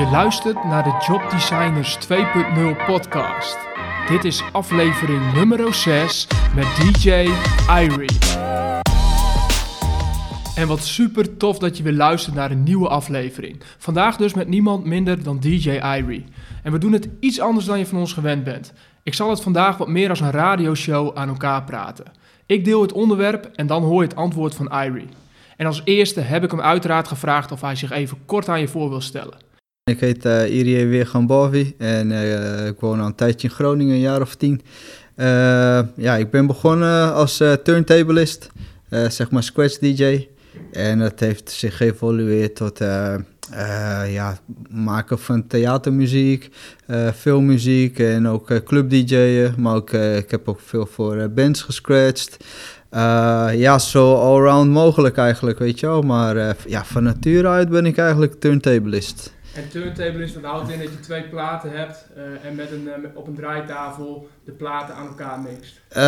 Je luistert naar de Job Designers 2.0 podcast. Dit is aflevering nummer 6 met DJ Irie. En wat super tof dat je weer luistert naar een nieuwe aflevering. Vandaag dus met niemand minder dan DJ Irie. En we doen het iets anders dan je van ons gewend bent. Ik zal het vandaag wat meer als een radioshow aan elkaar praten. Ik deel het onderwerp en dan hoor je het antwoord van Irie. En als eerste heb ik hem uiteraard gevraagd of hij zich even kort aan je voor wil stellen. Ik heet uh, Irie Weergambavi en uh, ik woon al een tijdje in Groningen, een jaar of tien. Uh, ja, ik ben begonnen als uh, turntablist, zeg maar scratch DJ. En dat heeft zich geëvolueerd tot ja, maken van theatermuziek, filmmuziek en ook club DJ'en. Maar ook, ik heb ook veel voor bands gescratcht. ja, zo allround mogelijk eigenlijk, weet je wel. Maar ja, van nature uit ben ik eigenlijk turntablist. En turntablist, dat houdt in dat je twee platen hebt uh, en met een, uh, op een draaitafel de platen aan elkaar mixt. Uh,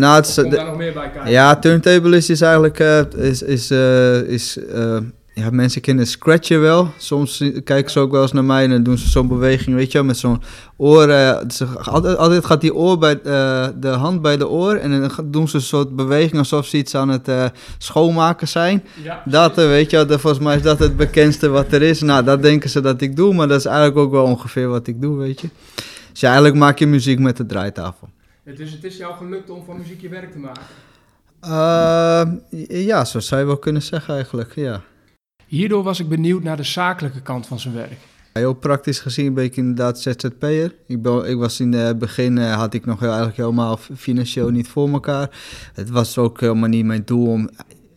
nou, het is, Komt daar nog meer bij kijken? Ja, turntablist is eigenlijk is, is, is ja, mensen kennen scratchen wel. Soms kijken ze ook wel eens naar mij en dan doen ze zo'n beweging, weet je wel, met zo'n oor. Uh, altijd, altijd gaat die oor bij uh, de hand bij de oor en dan doen ze een soort beweging alsof ze iets aan het uh, schoonmaken zijn. Ja, dat, weet je wel, volgens mij is dat het bekendste wat er is. Nou, dat denken ze dat ik doe, maar dat is eigenlijk ook wel ongeveer wat ik doe, weet je. Dus ja, eigenlijk maak je muziek met de draaitafel. Dus het is jou gelukt om van muziek je werk te maken? ja, zo zou je wel kunnen zeggen eigenlijk, ja. Hierdoor was ik benieuwd naar de zakelijke kant van zijn werk. Heel praktisch gezien ben ik inderdaad ZZP'er. Ik, ik was in het begin, uh, had ik nog eigenlijk helemaal financieel niet voor elkaar. Het was ook helemaal niet mijn doel om,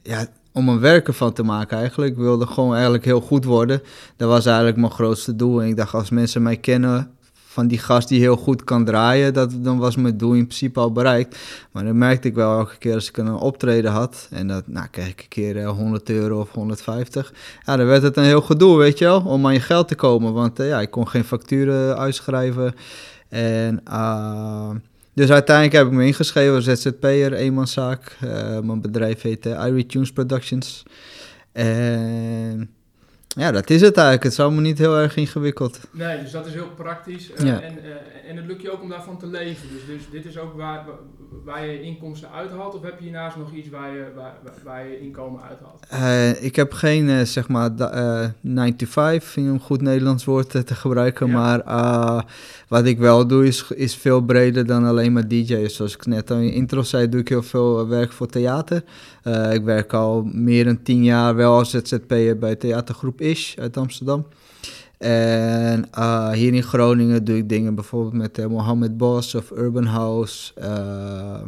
ja, om een werken van te maken eigenlijk. Ik wilde gewoon eigenlijk heel goed worden. Dat was eigenlijk mijn grootste doel. En ik dacht, als mensen mij kennen, van die gast die heel goed kan draaien, dat, dan was mijn doel in principe al bereikt. Maar dan merkte ik wel elke keer als ik een optreden had, en dat nou, kreeg ik een keer 100 euro of 150, ja, dan werd het een heel gedoe, weet je wel, om aan je geld te komen. Want uh, ja, ik kon geen facturen uitschrijven. En uh, dus uiteindelijk heb ik me ingeschreven als ZZP'er, eenmanszaak. Uh, mijn bedrijf heet uh, Irie Tunes Productions. En ja, dat is het eigenlijk. Het is allemaal niet heel erg ingewikkeld. Nee, dus dat is heel praktisch. Uh, ja. en, uh, en het lukt je ook om daarvan te leven. Dus, dus dit is ook waar, waar je inkomsten uithaalt? Of heb je hiernaast nog iets waar je, waar, waar je inkomen uithaalt? Uh, ik heb geen, zeg maar, 9 to 5, in een goed Nederlands woord te gebruiken. Ja. Maar wat ik wel doe is, is veel breder dan alleen maar DJ. Zoals ik net al in intro zei, doe ik heel veel werk voor theater. ik werk al meer dan tien jaar wel als ZZP'er bij theatergroep Ish uit Amsterdam. En uh, hier in Groningen doe ik dingen bijvoorbeeld met uh, Mohammed Bos of Urban House. Uh,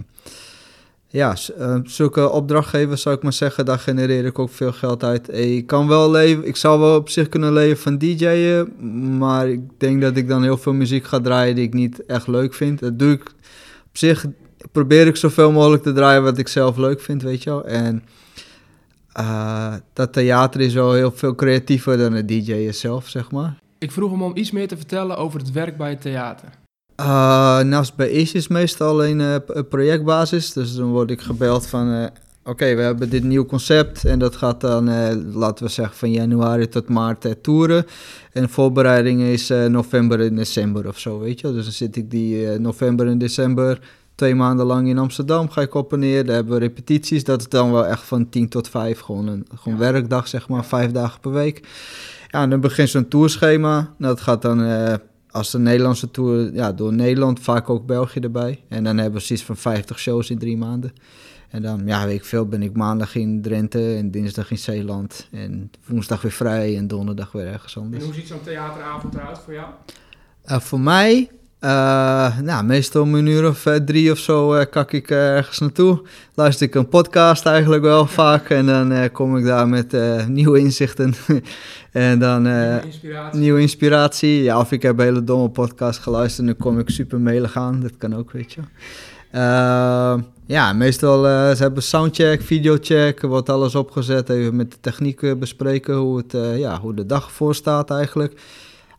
ja, zulke opdrachtgevers zou ik maar zeggen, daar genereer ik ook veel geld uit. Ik kan wel leven, ik zou wel op zich kunnen leven van DJ'en, maar ik denk dat ik dan heel veel muziek ga draaien die ik niet echt leuk vind. Dat doe ik op zich, probeer ik zoveel mogelijk te draaien wat ik zelf leuk vind, weet je wel. En uh, dat theater is wel heel veel creatiever dan het DJ zelf, zeg maar. Ik vroeg hem om iets meer te vertellen over het werk bij het theater. Uh, nou, bij Ace is meestal alleen uh, projectbasis. Dus dan word ik gebeld van... Oké, we hebben dit nieuw concept en dat gaat dan, laten we zeggen, van januari tot maart toeren. En voorbereiding is november en december of zo, weet je. Dus dan zit ik die november en december twee maanden lang in Amsterdam ga ik op en neer. Daar hebben we repetities. Dat is dan wel echt van 10 tot 5. Gewoon een gewoon werkdag, zeg maar, vijf dagen per week. Ja, en dan begint zo'n tourschema. Dat gaat dan uh, als de Nederlandse tour ja, door Nederland, vaak ook België erbij. En dan hebben we zoiets van 50 shows in drie maanden. En dan, ja, weet ik veel, ben ik maandag in Drenthe en dinsdag in Zeeland. En woensdag weer vrij en donderdag weer ergens anders. En hoe ziet zo'n theateravond eruit voor jou? Uh, voor mij uh, nou, meestal om een uur of uh, drie of zo uh, kak ik ergens naartoe. Luister ik een podcast eigenlijk wel vaak. En dan kom ik daar met nieuwe inzichten. en dan nieuwe inspiratie. nieuwe inspiratie. Ja, of ik heb een hele domme podcast geluisterd en dan kom ik super melig aan. Dat kan ook, weet je. ja, meestal ze hebben soundcheck, videocheck, wordt alles opgezet. Even met de techniek bespreken hoe, het, ja, hoe de dag voor staat eigenlijk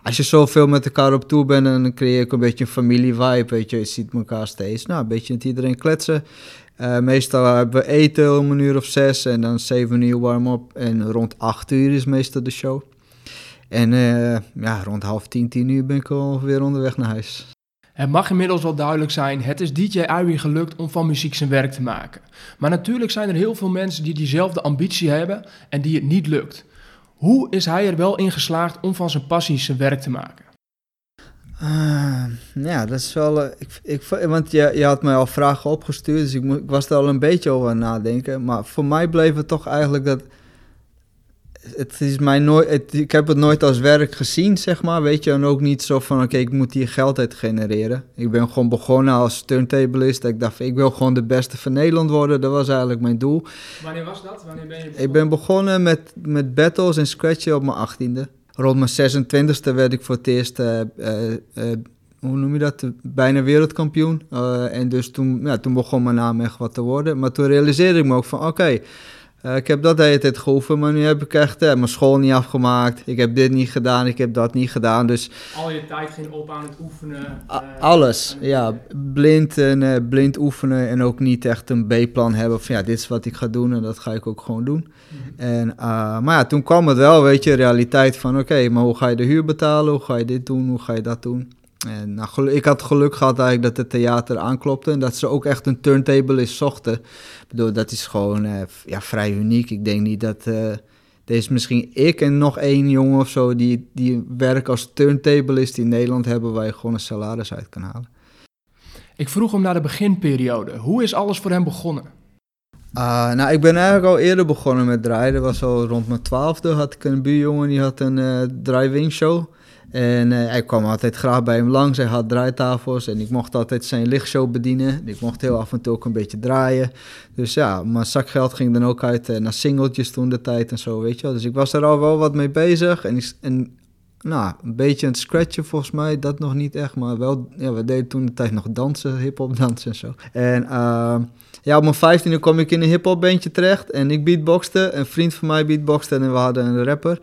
als je zoveel met elkaar op toe bent, dan creëer ook een beetje een familie-vibe, weet je. Je ziet elkaar steeds, nou, een beetje met iedereen kletsen. Uh, meestal hebben we eten om een uur of zes en dan zeven uur warm-up. En rond acht uur is meestal de show. En uh, ja, rond half tien, tien uur ben ik alweer onderweg naar huis. Het mag inmiddels wel duidelijk zijn, het is DJ Irie gelukt om van muziek zijn werk te maken. Maar natuurlijk zijn er heel veel mensen die diezelfde ambitie hebben en die het niet lukt. Hoe is hij er wel in geslaagd om van zijn passie zijn werk te maken? Uh, ja, dat is wel. Uh, ik, ik, want je, je had mij al vragen opgestuurd, dus ik, ik was er al een beetje over nadenken. Maar voor mij bleef het toch eigenlijk dat het is mij nooit, ik heb het nooit als werk gezien, zeg maar, weet je. En ook niet zo van, oké, ik moet hier geld uit genereren. Ik ben gewoon begonnen als turntablist. Ik dacht, ik wil gewoon de beste van Nederland worden. Dat was eigenlijk mijn doel. Wanneer was dat? Wanneer ben je begonnen? Ik ben begonnen met, met battles en scratchen op mijn achttiende. Rond mijn 26e werd ik voor het eerst, uh, uh, hoe noem je dat, bijna wereldkampioen. en dus toen, ja, toen begon mijn naam echt wat te worden. Maar toen realiseerde ik me ook van, oké... Uh, ik heb dat de hele tijd geoefend, maar nu heb ik echt uh, mijn school niet afgemaakt. Ik heb dit niet gedaan, ik heb dat niet gedaan. Dus, Al je tijd ging op aan het oefenen? Uh, alles, ja. Blind, en, blind oefenen en ook niet echt een B-plan hebben van ja, dit is wat ik ga doen en dat ga ik ook gewoon doen. Mm -hmm. en, maar ja, toen kwam het wel, weet je, realiteit van oké, okay, maar hoe ga je de huur betalen? Hoe ga je dit doen? Hoe ga je dat doen? En nou, ik had geluk gehad eigenlijk dat het theater aanklopte en dat ze ook echt een turntablist zochten. Ik bedoel, dat is gewoon uh, ja, vrij uniek. Ik denk niet dat... Uh, er is misschien ik en nog één jongen of zo die, die werk als turntablist in Nederland hebben... waar je gewoon een salaris uit kan halen. Ik vroeg hem naar de beginperiode. Hoe is alles voor hem begonnen? Uh, nou, ik ben eigenlijk al eerder begonnen met draaien. Dat was al rond mijn twaalfde. Had ik een buurjongen die had een uh, drive-in show. En uh, hij kwam altijd graag bij hem langs. Hij had draaitafels en ik mocht altijd zijn lichtshow bedienen. Ik mocht heel af en toe ook een beetje draaien. Dus ja, mijn zakgeld ging dan ook uit uh, naar singeltjes toen de tijd en zo, weet je wel. Dus ik was er al wel wat mee bezig. En, en nou, een beetje aan het scratchen volgens mij, dat nog niet echt. Maar wel, ja, we deden toen de tijd nog dansen, hip-hop dansen en zo. En uh, ja, op mijn vijftiende kwam ik in een hip-hop bandje terecht. En ik beatboxte, een vriend van mij beatboxte en we hadden een rapper.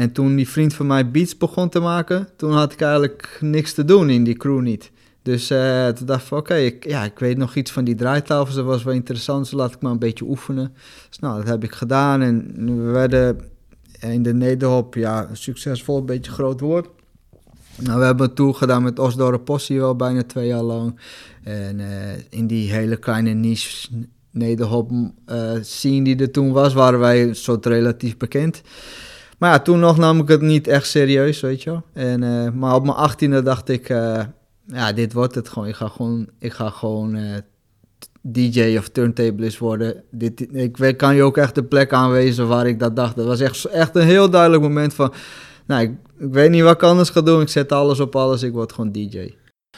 En toen die vriend van mij beats begon te maken, toen had ik eigenlijk niks te doen in die crew niet. Dus uh, toen dacht ik oké, ik, ja, ik weet nog iets van die draaitafels, dat was wel interessant, dus laat ik maar een beetje oefenen. Dus nou, dat heb ik gedaan en we werden in de nederhop, ja, succesvol, een beetje groot woord. Nou, we hebben tour gedaan met Osdorp Possie wel bijna twee jaar lang. En uh, in die hele kleine niche nederhop uh, scene die er toen was, waren wij een soort relatief bekend. Maar ja, toen nog nam ik het niet echt serieus, weet je wel. En, uh, maar op mijn achttiende dacht ik, uh, ja, dit wordt het gewoon. Ik ga gewoon, ik ga gewoon uh, DJ of turntablist worden. Dit, ik kan je ook echt de plek aanwijzen waar ik dat dacht. Dat was echt, echt een heel duidelijk moment van, nou, ik, ik weet niet wat ik anders ga doen. Ik zet alles op alles, ik word gewoon DJ.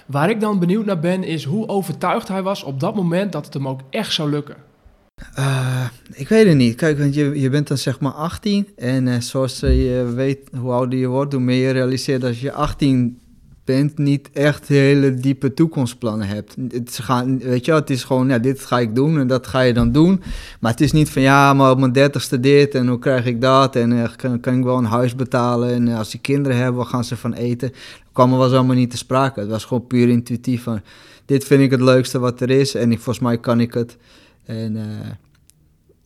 Waar ik dan benieuwd naar ben, is hoe overtuigd hij was op dat moment dat het hem ook echt zou lukken. Uh, ik weet het niet. Kijk, want je, je bent dan zeg maar 18. En uh, zoals je weet, hoe ouder je wordt, hoe meer je realiseert als je 18 bent, niet echt hele diepe toekomstplannen hebt. Het, gaan, weet je, het is gewoon, ja, dit ga ik doen en dat ga je dan doen. Maar het is niet van, ja, maar op mijn dertigste dit en hoe krijg ik dat? En kan, kan ik wel een huis betalen? En als die kinderen hebben, wat gaan ze van eten? Dat kwam er was allemaal niet te sprake. Het was gewoon puur intuïtief van, dit vind ik het leukste wat er is. En ik, volgens mij kan ik het. En uh,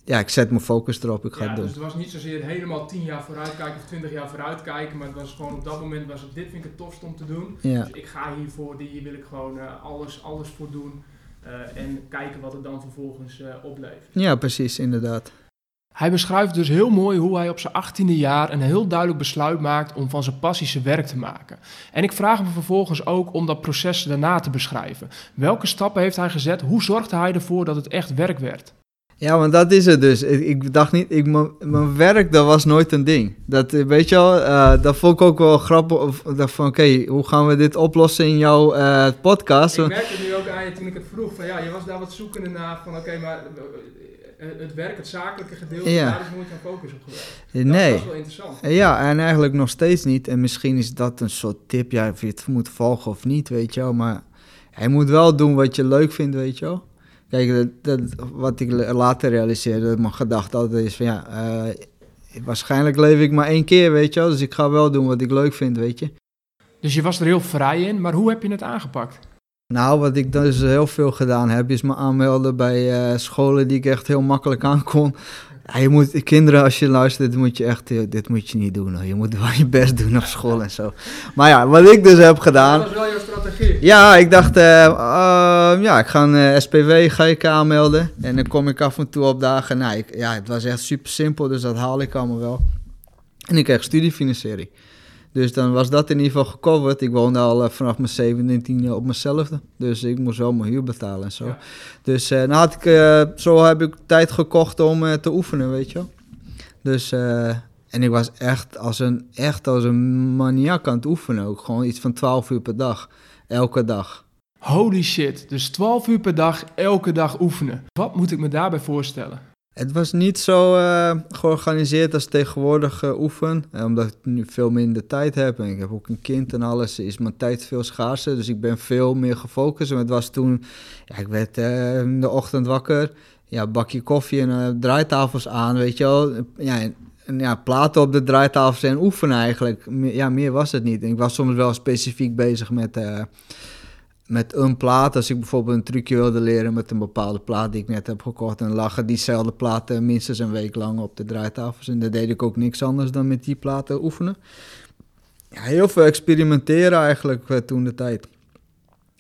ja, ik zet mijn focus erop, ik ga ja, het doen. Dus het was niet zozeer helemaal 10 jaar vooruitkijken of 20 jaar vooruitkijken, maar het was gewoon op dat moment was het, dit vind ik het tofst om te doen. Ja. Dus ik ga hiervoor, hier wil ik gewoon uh, alles, alles voor doen uh, en kijken wat het dan vervolgens oplevert. Ja, precies, inderdaad. Hij beschrijft dus heel mooi hoe hij op zijn 18e jaar een heel duidelijk besluit maakt om van zijn passie zijn werk te maken. En ik vraag hem vervolgens ook om dat proces daarna te beschrijven. Welke stappen heeft hij gezet? Hoe zorgde hij ervoor dat het echt werk werd? Ja, want dat is het dus. Ik, ik dacht niet, ik, mijn werk, dat was nooit een ding. Dat, weet je wel, uh, dat vond ik ook wel grappig. Of, dat van, oké, okay, hoe gaan we dit oplossen in jouw uh, podcast? Ik merkte nu ook aan je toen ik het vroeg, van ja, je was daar wat zoekende naar van, oké, okay, maar het werk, het zakelijke gedeelte, ja. daar is nooit jouw focus op geweest. Dat, nee. dat is wel interessant. Ja, en eigenlijk nog steeds niet. En misschien is dat een soort tip, ja, of je het moet volgen of niet, weet je wel. Maar hij moet wel doen wat je leuk vindt, weet je wel. Kijk, dat, dat, wat ik later realiseerde, mijn gedachte altijd is van ja, uh, waarschijnlijk leef ik maar één keer, weet je wel. Dus ik ga wel doen wat ik leuk vind, weet je. Dus je was er heel vrij in, maar hoe heb je het aangepakt? Nou, wat ik dus heel veel gedaan heb, is me aanmelden bij uh, scholen die ik echt heel makkelijk aan kon. Ja, je moet, kinderen, als je luistert, dit moet je echt, eh, dit moet je niet doen. Hoor. Je moet wel je best doen op school en zo. Maar ja, wat ik dus heb gedaan. Dat was wel jouw strategie. Ja, ik dacht, uh, uh, ja, ik ga een SPW ga ik aanmelden. En dan kom ik af en toe op dagen. Nou, ik, ja, het was echt super simpel, dus dat haal ik allemaal wel. En ik kreeg studiefinanciering. Dus dan was dat in ieder geval gecoverd. Ik woonde al uh, vanaf mijn 17 op mezelf. Dus ik moest wel mijn huur betalen en zo. Dus uh, nou had ik, uh, zo heb ik tijd gekocht om te oefenen, weet je Dus, en ik was echt als een, echt als een maniak aan het oefenen ook. Gewoon iets van 12 uur per dag. Elke dag. Holy shit, dus 12 uur per dag, elke dag oefenen. Wat moet ik me daarbij voorstellen? Het was niet zo uh, georganiseerd als tegenwoordig uh, oefen, eh, omdat ik nu veel minder tijd heb. En ik heb ook een kind en alles, is mijn tijd veel schaarser. Dus ik ben veel meer gefocust. En het was toen, ja, ik werd in de ochtend wakker, ja, bakje koffie en draaitafels aan, weet je wel. Ja, en, ja, platen op de draaitafels en oefenen eigenlijk. Ja, meer was het niet. Ik was soms wel specifiek bezig met met een plaat. Als ik bijvoorbeeld een trucje wilde leren met een bepaalde plaat die ik net heb gekocht, en lagen diezelfde platen minstens een week lang op de draaitafels. En dan deed ik ook niks anders dan met die platen oefenen. Ja, heel veel experimenteren eigenlijk uh, toen de tijd.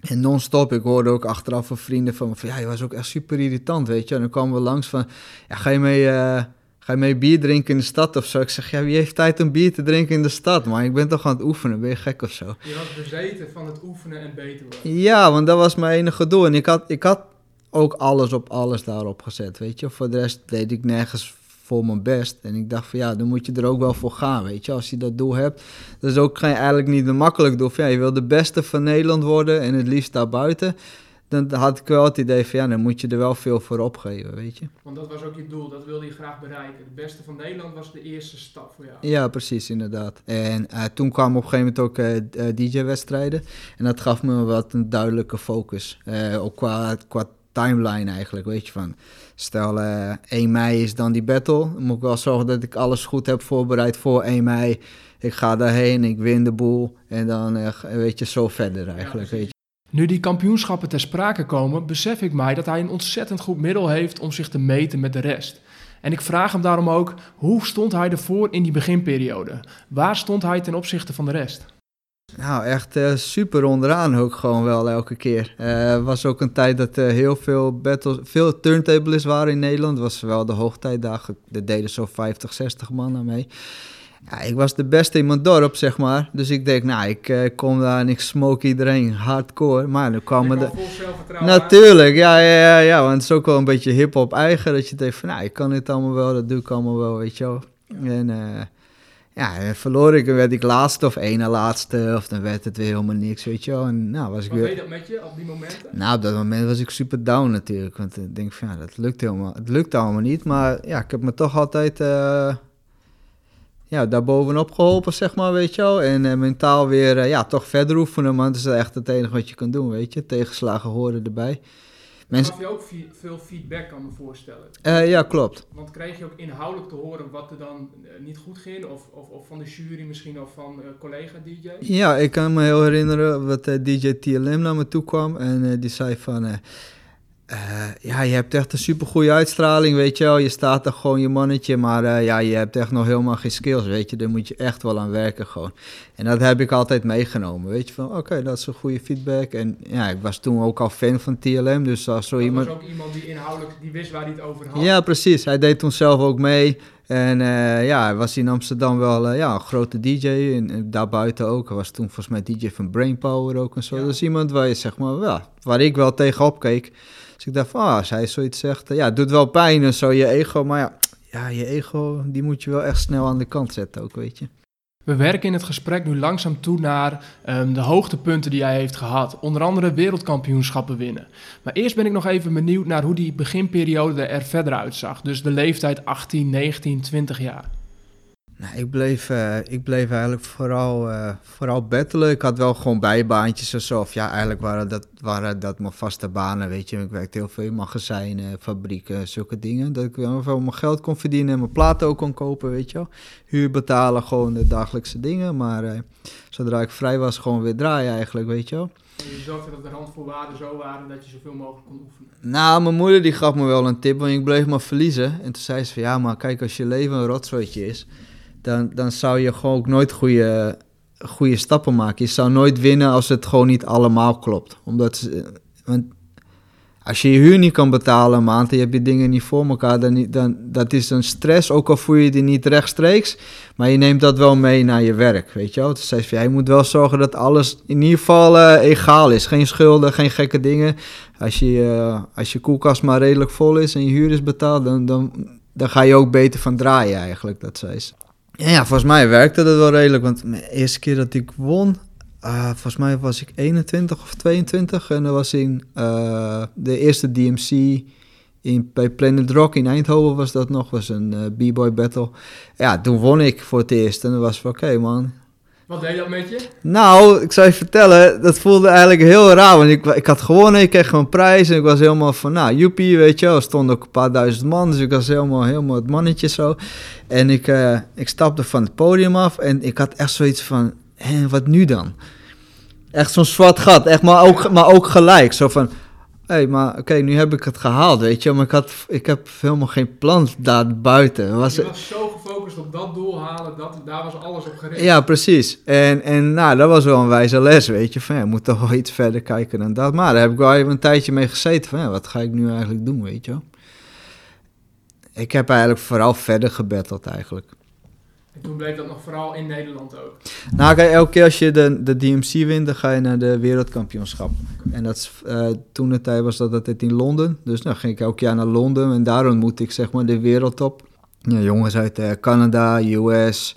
En non-stop, ik hoorde ook achteraf van vrienden van, van ja, je was ook echt super irritant, weet je. En dan kwamen we langs van, ja, ga je mee... Ga je mee bier drinken in de stad of zo? Ik zeg, ja, wie heeft tijd om bier te drinken in de stad? Maar ik ben toch aan het oefenen, ben je gek of zo? Je was bezeten van het oefenen en beter worden. Ja, want dat was mijn enige doel. En ik had, ik had ook alles op alles daarop gezet, weet je. Voor de rest deed ik nergens voor mijn best. En ik dacht van ja, dan moet je er ook wel voor gaan, weet je. Als je dat doel hebt. Dat is ook geen, eigenlijk niet een makkelijk doel. Ja, je wil de beste van Nederland worden en het liefst daarbuiten dan had ik wel het idee van ja, dan moet je er wel veel voor opgeven, weet je. Want dat was ook je doel, dat wilde je graag bereiken. Het beste van Nederland was de eerste stap voor jou. Ja, precies, inderdaad. En uh, toen kwamen op een gegeven moment ook uh, eh, eh, DJ-wedstrijden. En dat gaf me wat een duidelijke focus. ook qua, qua timeline eigenlijk, weet je van. Stel 1 mei is dan die battle. Dan moet ik wel zorgen dat ik alles goed heb voorbereid voor 1 mei. Ik ga daarheen, ik win de boel. En dan weet je zo verder eigenlijk, weet je. Nu die kampioenschappen ter sprake komen, besef ik mij dat hij een ontzettend goed middel heeft om zich te meten met de rest. En ik vraag hem daarom ook, hoe stond hij ervoor in die beginperiode? Waar stond hij ten opzichte van de rest? Nou, echt uh, super onderaan ook gewoon wel elke keer. Er uh, was ook een tijd dat uh, heel veel battles, veel turntables waren in Nederland. Het was wel de hoogtijdagen, er deden zo 50, 60 man aan mee. Ja, ik was de beste in mijn dorp, zeg maar. Dus ik denk, nou, ik uh, kom daar en ik smoke iedereen hardcore. Maar dan kwamen de... Natuurlijk, ja, ja, ja, ja. Want het is ook wel een beetje hip-hop eigen. Dat je denkt van, nou, ik kan dit allemaal wel, dat doe ik allemaal wel, weet je wel. En uh, ja, verloor ik en werd ik laatste of ene laatste. Of dan werd het weer helemaal niks, weet je wel. En nou was ik Wat weer... deed dat met je op die momenten? Nou, op dat moment was ik super down natuurlijk. Want ik denk van, ja, dat lukt helemaal... Het lukt allemaal niet. Maar ja, ik heb me toch altijd... Uh, ja, daarbovenop geholpen, zeg maar, weet je wel. En uh, mentaal weer, uh, ja, toch verder oefenen, want dat is echt het enige wat je kan doen, weet je. Tegenslagen horen erbij. Mensen... Gaf je ook veel feedback, kan me voorstellen? Uh, ja, klopt. Want kreeg je ook inhoudelijk te horen wat er dan niet goed ging? Of, of, of van de jury misschien, of van collega-dj? Ja, ik kan me heel herinneren wat DJ TLM naar me toe kwam. En die zei van... Uh, ja, je hebt echt een supergoeie uitstraling, weet je wel. Je staat er gewoon je mannetje, maar uh, ja, je hebt echt nog helemaal geen skills, weet je. Daar moet je echt wel aan werken gewoon. En dat heb ik altijd meegenomen, weet je. Van oké, okay, dat is een goede feedback. En ja, ik was toen ook al fan van TLM, dus als zo dat iemand... was ook iemand die inhoudelijk, die wist waar hij het over had. Ja, precies. Hij deed toen zelf ook mee. En uh, ja, hij was in Amsterdam wel ja, een grote DJ. En, en daarbuiten ook. Hij was toen volgens mij DJ van Brainpower ook en zo. Ja. Dat is iemand waar je zeg maar, ja, waar ik wel tegenop keek. Dus ik dacht van, ah, als hij zoiets zegt, ja, het doet wel pijn en zo, je ego. Maar ja, ja, je ego, die moet je wel echt snel aan de kant zetten ook, weet je. We werken in het gesprek nu langzaam toe naar um, de hoogtepunten die hij heeft gehad. Onder andere wereldkampioenschappen winnen. Maar eerst ben ik nog even benieuwd naar hoe die beginperiode er verder uitzag. Dus de leeftijd 18, 19, 20 jaar. Nou, ik bleef, eh, ik bleef eigenlijk vooral, uh, vooral battelen. Ik had wel gewoon bijbaantjes of zo. Of ja, eigenlijk waren dat, waren dat mijn vaste banen, weet je. Ik werkte heel veel in magazijnen, fabrieken, zulke dingen. Dat ik wel veel mijn geld kon verdienen en mijn platen ook kon kopen, weet je wel. Huur betalen, gewoon de dagelijkse dingen. Maar uh, zodra ik vrij was, gewoon weer draaien eigenlijk, weet je wel. En je zorgde dat de randvoorwaarden zo waren dat je zoveel mogelijk kon oefenen? Nou, mijn moeder die gaf me wel een tip, want ik bleef maar verliezen. En toen zei ze van, ja, maar kijk, als je leven een rotzooitje is dan, dan zou je gewoon ook nooit goede, goede stappen maken. Je zou nooit winnen als het gewoon niet allemaal klopt. Omdat, want als je je huur niet kan betalen een maand en je hebt je dingen niet voor elkaar, dan, dan dat is een stress, ook al voel je die niet rechtstreeks, maar je neemt dat wel mee naar je werk, weet je wel. Dus zei moet wel zorgen dat alles in ieder geval uh, egaal is. Geen schulden, geen gekke dingen. Als je, uh, als je koelkast maar redelijk vol is en je huur is betaald, dan, dan, dan ga je ook beter van draaien eigenlijk, dat zei ze. Ja, volgens mij werkte dat wel redelijk. Want de eerste keer dat ik won, uh, volgens mij was ik 21 of 22. En dat was in uh, de eerste DMC in, bij Planet Rock in Eindhoven was dat nog. was een uh, B-boy battle. Ja, toen won ik voor het eerst. En dan was van, oké man, wat deed dat met je? Nou, ik zou je vertellen, dat voelde eigenlijk heel raar. Want ik, ik had gewonnen, ik kreeg een prijs en ik was helemaal van, nou, joepie, weet je wel. Er stonden ook een paar duizend man, dus ik was helemaal, helemaal het mannetje zo. En ik, uh, ik stapte van het podium af en ik had echt zoiets van, hé, wat nu dan? Echt zo'n zwart gat, echt, maar ook, maar ook gelijk. Zo van, hé, hey, maar oké, nu heb ik het gehaald, weet je. Maar ik, had, ik heb helemaal geen plan daar buiten. Was, je was zo gefocust op dat doel halen, dat, daar was alles op gericht. Ja, precies. En, en nou, dat was wel een wijze les, weet je. Van, ja, je moet toch wel iets verder kijken dan dat. Maar daar heb ik wel even een tijdje mee gezeten. Van, ja, wat ga ik nu eigenlijk doen, weet je Ik heb eigenlijk vooral verder gebetteld eigenlijk. En toen bleek dat nog vooral in Nederland ook. Nou, kijk, elke keer als je de, de DMC wint, dan ga je naar de wereldkampioenschap. En dat is, uh, toen de tijd was dat altijd in Londen. Dus dan ging ik elk jaar naar Londen en daar ontmoette ik zeg maar de wereldtop. Ja, jongens uit uh, Canada, US,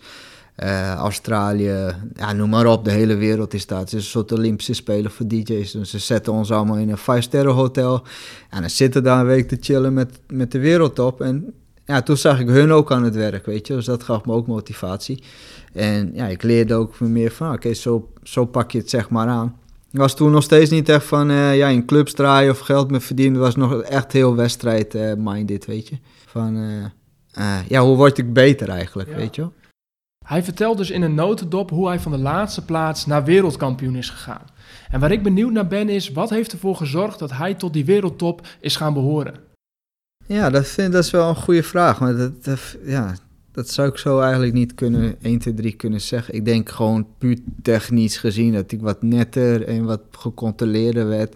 uh, Australië, ja, noem maar op. De hele wereld is daar. Het is een soort Olympische Spelen voor DJ's. Dus ze zetten ons allemaal in een 5-sterren hotel. En dan zitten daar een week te chillen met, met de wereldtop. En ja, toen zag ik hun ook aan het werk, weet je. Dus dat gaf me ook motivatie. En ja, ik leerde ook meer van, oké, zo, zo pak je het zeg maar aan. Ik was toen nog steeds niet echt van, uh, ja, in clubs draaien of geld mee verdienen. Was nog echt heel wedstrijd-minded, weet je. Van, uh, ja, hoe word ik beter eigenlijk, weet je Hij vertelt dus in een notendop hoe hij van de laatste plaats naar wereldkampioen is gegaan. En waar ik benieuwd naar ben is, wat heeft ervoor gezorgd dat hij tot die wereldtop is gaan behoren? Ja, dat, vind, dat is wel een goede vraag. Maar dat, ja, dat zou ik zo eigenlijk niet kunnen 1, 2, 3 kunnen zeggen. Ik denk gewoon puur technisch gezien dat ik wat netter en wat gecontroleerder werd.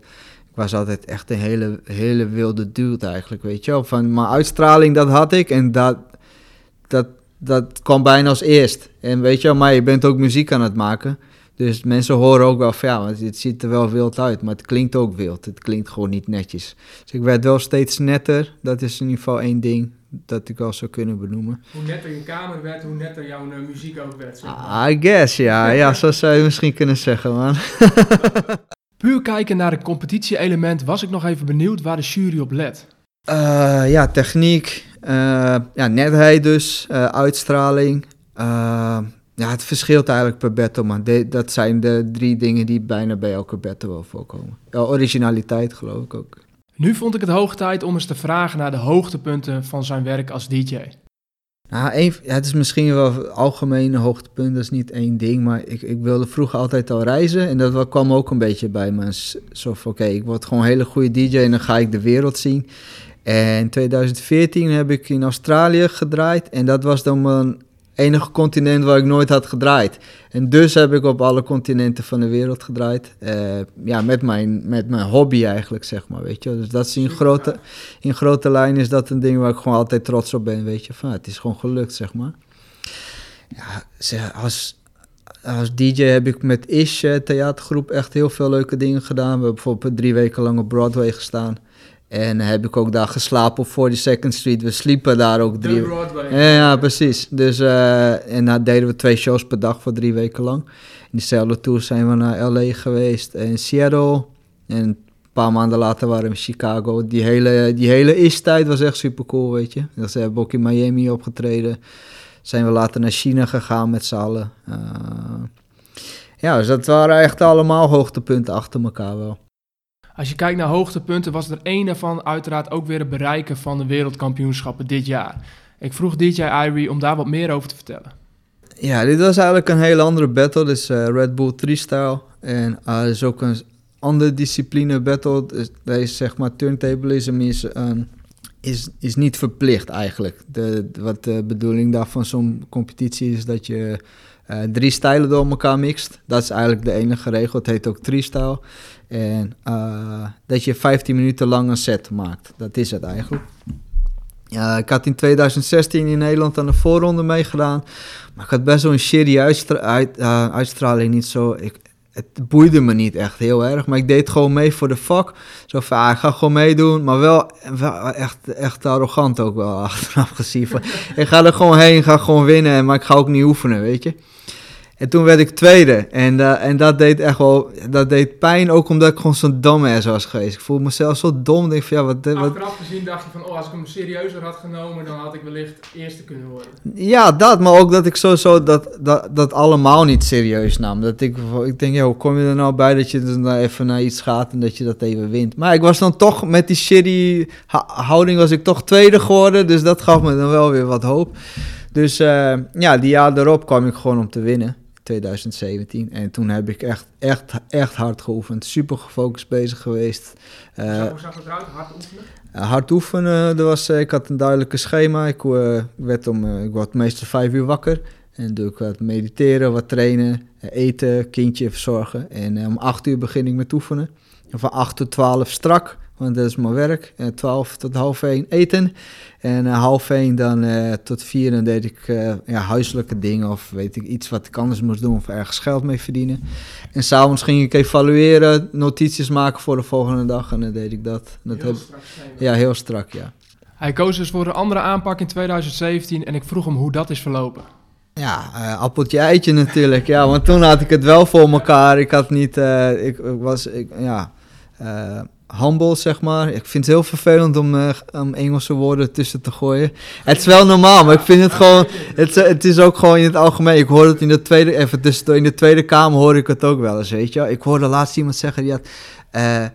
Ik was altijd echt een hele, hele wilde dude eigenlijk, weet je wel. Van mijn uitstraling, dat had ik en dat, dat, dat kwam bijna als eerst. En weet je wel, maar je bent ook muziek aan het maken. Dus mensen horen ook wel van ja, want het ziet er wel wild uit, maar het klinkt ook wild. Het klinkt gewoon niet netjes. Dus ik werd wel steeds netter. Dat is in ieder geval één ding dat ik wel zou kunnen benoemen. Hoe netter je kamer werd, hoe netter jouw uh, muziek ook werd. Zeg maar. I guess, ja. ja, zo zou je misschien kunnen zeggen, man. Puur kijken naar het competitie-element was ik nog even benieuwd waar de jury op let. Uh, ja, techniek, uh, ja, netheid dus, uitstraling, ja, het verschilt eigenlijk per battle, maar dat zijn de drie dingen die bijna bij elke battle wel voorkomen. Ja, originaliteit geloof ik ook. Nu vond ik het hoog tijd om eens te vragen naar de hoogtepunten van zijn werk als DJ. Nou, het is misschien wel algemene hoogtepunt, dat is niet één ding, maar ik, ik wilde vroeger altijd al reizen en dat kwam ook een beetje bij me. Zo oké, ik word gewoon een hele goede DJ en dan ga ik de wereld zien. En in 2014 heb ik in Australië gedraaid en dat was dan mijn enige continent waar ik nooit had gedraaid. En dus heb ik op alle continenten van de wereld gedraaid. Uh, ja, met mijn, met mijn hobby eigenlijk, zeg maar, weet je. Dus dat is in grote, in grote lijn is dat een ding waar ik gewoon altijd trots op ben, weet je. Van, het is gewoon gelukt, zeg maar. Ja, als, als DJ heb ik met Ish, eh, theatergroep, echt heel veel leuke dingen gedaan. We hebben bijvoorbeeld drie weken lang op Broadway gestaan. En heb ik ook daar geslapen op 42nd Street. We sliepen daar ook drie weken. Ja, precies. Dus, uh, en dan deden we twee shows per dag voor drie weken lang. In diezelfde tour zijn we naar LA geweest en Seattle. En een paar maanden later waren we in Chicago. Die hele, die hele is-tijd was echt super cool, weet je. Dus we hebben ook in Miami opgetreden. zijn we later naar China gegaan met z'n allen. ja, dus dat waren echt allemaal hoogtepunten achter elkaar wel. Als je kijkt naar hoogtepunten, was er één daarvan uiteraard ook weer het bereiken van de wereldkampioenschappen dit jaar. Ik vroeg DJ Irie om daar wat meer over te vertellen. Ja, dit was eigenlijk een hele andere battle. Dit is uh, Red Bull Freestyle. En uh, is ook een andere discipline battle. Dus deze zeg maar turntablism is, um, is, is niet verplicht eigenlijk. De, wat de bedoeling daarvan zo'n competitie is dat je uh, drie stijlen door elkaar mixt. Dat is eigenlijk de enige regel. Het heet ook freestyle. En uh, dat je 15 minuten lang een set maakt. Dat is het eigenlijk. Uh, ik had in 2016 in Nederland aan de voorronde meegedaan. Maar ik had best wel een shitty uit, uh, uitstraling. Niet zo, ik, het boeide me niet echt heel erg. Maar ik deed gewoon mee voor de fuck. Zo van, ah, ik ga gewoon meedoen. Maar wel, wel echt, echt arrogant ook wel achteraf gezien. ik ga er gewoon heen, ga gewoon winnen. Maar ik ga ook niet oefenen, weet je. En toen werd ik tweede. En, uh, en dat deed echt wel, dat deed pijn, ook omdat ik gewoon zo'n dumbass was geweest. Ik voelde mezelf zo dom. Denk van, ja, wat, wat... Achteraf gezien dacht je van, oh, als ik hem serieuzer had genomen, dan had ik wellicht eerste kunnen worden. Ja, dat, maar ook dat ik sowieso dat, dat, dat allemaal niet serieus nam. Dat ik, ik denk, ja, hoe kom je er nou bij dat je dan even naar iets gaat en dat je dat even wint. Maar ik was dan toch, met die shitty houding was ik toch tweede geworden, dus dat gaf me dan wel weer wat hoop. Dus uh, ja, die jaar erop kwam ik gewoon om te winnen. 2017. En toen heb ik echt, echt, echt hard geoefend. Super gefocust bezig geweest. Uh, hoe zag het eruit? Hard oefenen? Uh, hard oefenen. Er was, ik had een duidelijke schema. Ik, uh, werd om, ik word meestal vijf uur wakker. En doe ik wat mediteren, wat trainen, eten, kindje verzorgen. En om acht uur begin ik met oefenen. En van acht tot twaalf strak want dat is mijn werk. En 12 tot half 1 eten. En uh, half 1 dan uh, tot 4 dan deed ik uh, ja, huiselijke dingen of weet ik iets wat ik anders moest doen of ergens geld mee verdienen. En s'avonds ging ik evalueren, notities maken voor de volgende dag en dan deed ik dat. dat heel heb, strak ja, heel strak, ja. Hij koos dus voor een andere aanpak in 2017 en ik vroeg hem hoe dat is verlopen. Ja, uh, appeltje eitje natuurlijk. ja, want toen had ik het wel voor elkaar. Ik had niet, uh, ik, ik, was, ik, ja, uh, humble, zeg maar. Ik vind het heel vervelend om, uh, om Engelse woorden tussen te gooien. Het is wel normaal, maar ik vind het gewoon... Het, het is ook gewoon in het algemeen. Ik hoor het in de tweede... Even in de Tweede Kamer hoor ik het ook wel eens, weet je. Ik hoorde laatst iemand zeggen, die had... Uh,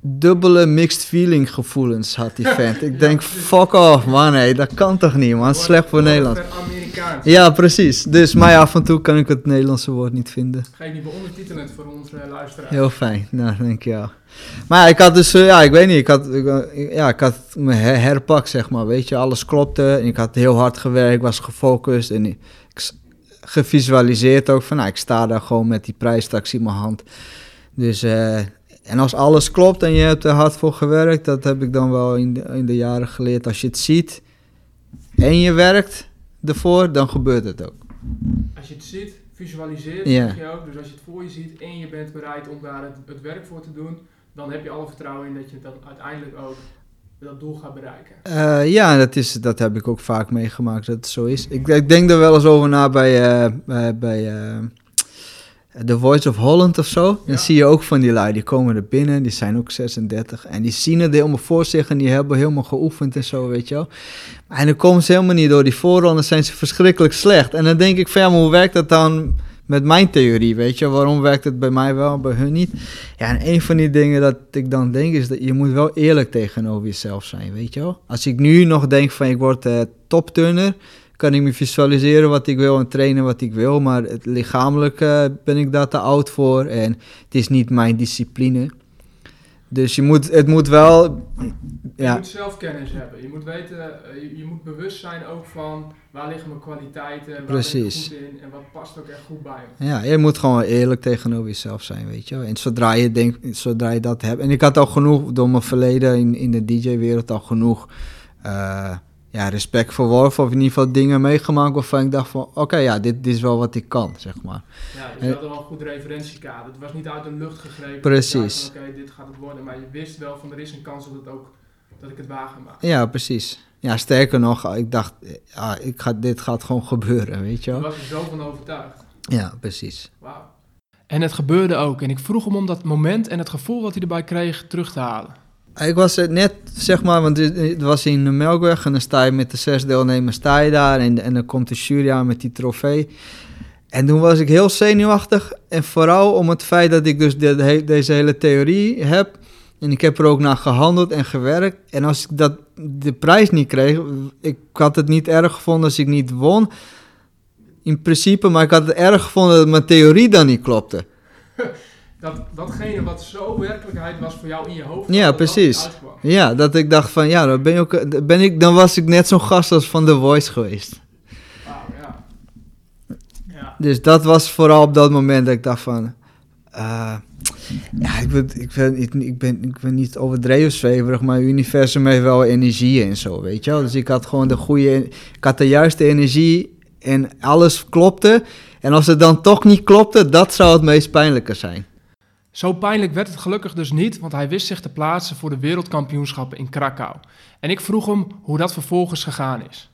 dubbele mixed feeling gevoelens had die vent. Ik denk, fuck off man, hé, dat kan toch niet man, slecht voor Nederland. Ja, precies. Dus, maar ja, af en toe kan ik het Nederlandse woord niet vinden. Ga je niet beondertitelen voor onze luisteraars? Heel fijn, nou, denk je wel. Maar ik had dus, uh, ja, ik weet niet, ik had, ik, ja, ik had me herpakt, zeg maar, weet je, alles klopte. En ik had heel hard gewerkt, was gefocust en ik, gevisualiseerd ook van, nou, ik sta daar gewoon met die prijs straks in mijn hand. Dus, uh, en als alles klopt en je hebt er hard voor gewerkt, dat heb ik dan wel in de, in de jaren geleerd. Als je het ziet en je werkt ervoor, dan gebeurt het ook. Als je het ziet, visualiseert, ja. zeg je ook. Dus als je het voor je ziet en je bent bereid om daar het, het werk voor te doen, dan heb je alle vertrouwen in dat je dat uiteindelijk ook dat doel gaat bereiken. Uh, ja, dat, is, dat heb ik ook vaak meegemaakt dat het zo is. Ik, ik denk er wel eens over na bij, uh, bij, bij uh, The Voice of Holland of zo. Ja. Dan zie je ook van die lui, die komen er binnen, die zijn ook 36. En die zien het helemaal voor zich en die hebben helemaal geoefend en zo, weet je wel. En dan komen ze helemaal niet door die voorronde, zijn ze verschrikkelijk slecht. En dan denk ik van, ja, maar hoe werkt dat dan met mijn theorie, weet je. Waarom werkt het bij mij wel, bij hun niet? Ja, en een van die dingen dat ik dan denk is dat je moet wel eerlijk tegenover jezelf zijn, weet je wel. Als ik nu nog denk van ik word uh, topturner, kan ik me visualiseren wat ik wil en trainen wat ik wil, maar het, lichamelijk uh, ben ik daar te oud voor en het is niet mijn discipline. Dus je moet, het moet wel... Ja. Je moet zelfkennis hebben. Je moet weten, eh, je, je, moet bewust zijn ook van waar liggen mijn kwaliteiten, waar Precies. ben ik goed in en wat past ook echt goed bij me. Ja, je moet gewoon eerlijk tegenover jezelf zijn, weet je En zodra je, denkt, zodra je dat hebt... En ik had al genoeg, door mijn verleden in, in de DJ-wereld al genoeg... Uh, ja, respect verworven of in ieder geval dingen meegemaakt waarvan ik dacht van oké, ja, dit, dit, is wel wat ik kan, zeg maar. Ja, dus je had wel een goed referentiekader. Het was niet uit de lucht gegrepen. Precies. Oké, dit gaat het worden, maar je wist wel van er is een kans dat, het ook, dat ik het waar ga maken. Ja, precies. Ja, sterker nog, ik dacht, ja, ik ga, dit gaat gewoon gebeuren, weet je wel. Daar was je zo van overtuigd. Ja, precies. Wauw. En het gebeurde ook. En ik vroeg hem om dat moment en het gevoel wat hij erbij kreeg terug te halen. Ik was net, zeg maar, want het was in de Melkweg en dan sta je met de zes deelnemers sta je daar en, en dan komt de jury aan met die trofee. En toen was ik heel zenuwachtig en vooral om het feit dat ik dus de, deze hele theorie heb en ik heb er ook naar gehandeld en gewerkt. En als ik dat, de prijs niet kreeg, ik had het niet erg gevonden als ik niet won. In principe, maar ik had het erg gevonden dat mijn theorie dan niet klopte. Dat, datgene wat zo werkelijkheid was voor jou in je hoofd. Ja, precies. Ja, dat ik dacht van ja, dan, ben je ook, ben ik, dan was ik net zo'n gast als van The Voice geweest. Wow, ja. ja. Dus dat was vooral op dat moment dat ik dacht van. Uh, ja, ik ben, ik, ben, ik, ben, ik ben niet overdreven zweverig, maar het universum heeft wel energie en zo, weet je wel. Dus ik had gewoon de goede, ik had de juiste energie en alles klopte. En als het dan toch niet klopte, dat zou het meest pijnlijke zijn. Zo pijnlijk werd het gelukkig dus niet, want hij wist zich te plaatsen voor de wereldkampioenschappen in Krakau. En ik vroeg hem hoe dat vervolgens gegaan is.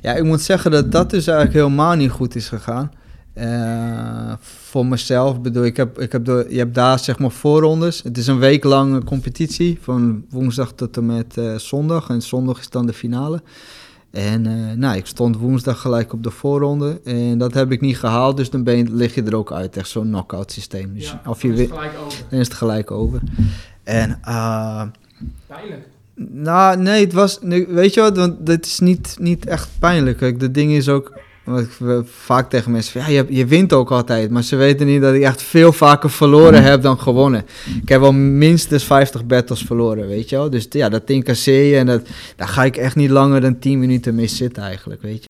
Ja, ik moet zeggen dat dat dus eigenlijk helemaal niet goed is gegaan. Uh, voor mezelf bedoel ik, heb, ik heb je hebt daar zeg maar voorrondes. Het is een week lange competitie, van woensdag tot en met uh, zondag. En zondag is dan de finale. En uh, nou, ik stond woensdag gelijk op de voorronde. En dat heb ik niet gehaald, dus dan ben je, lig je er ook uit. Echt zo'n knock-out systeem. Dus ja, of je dan is het gelijk over. Dan is het gelijk over. En, uh, Pijnlijk. Nou, nee, het was... Weet je wat, want dit is niet, niet echt pijnlijk. Kijk, de ding is ook wat ik vaak tegen mensen van, ja, je, je wint ook altijd. Maar ze weten niet dat ik echt veel vaker verloren heb dan gewonnen. Ik heb wel minstens 50 battles verloren, weet je wel. Dus ja, dat incasseer je en dat, daar ga ik echt niet langer dan 10 minuten mee zitten eigenlijk, weet je.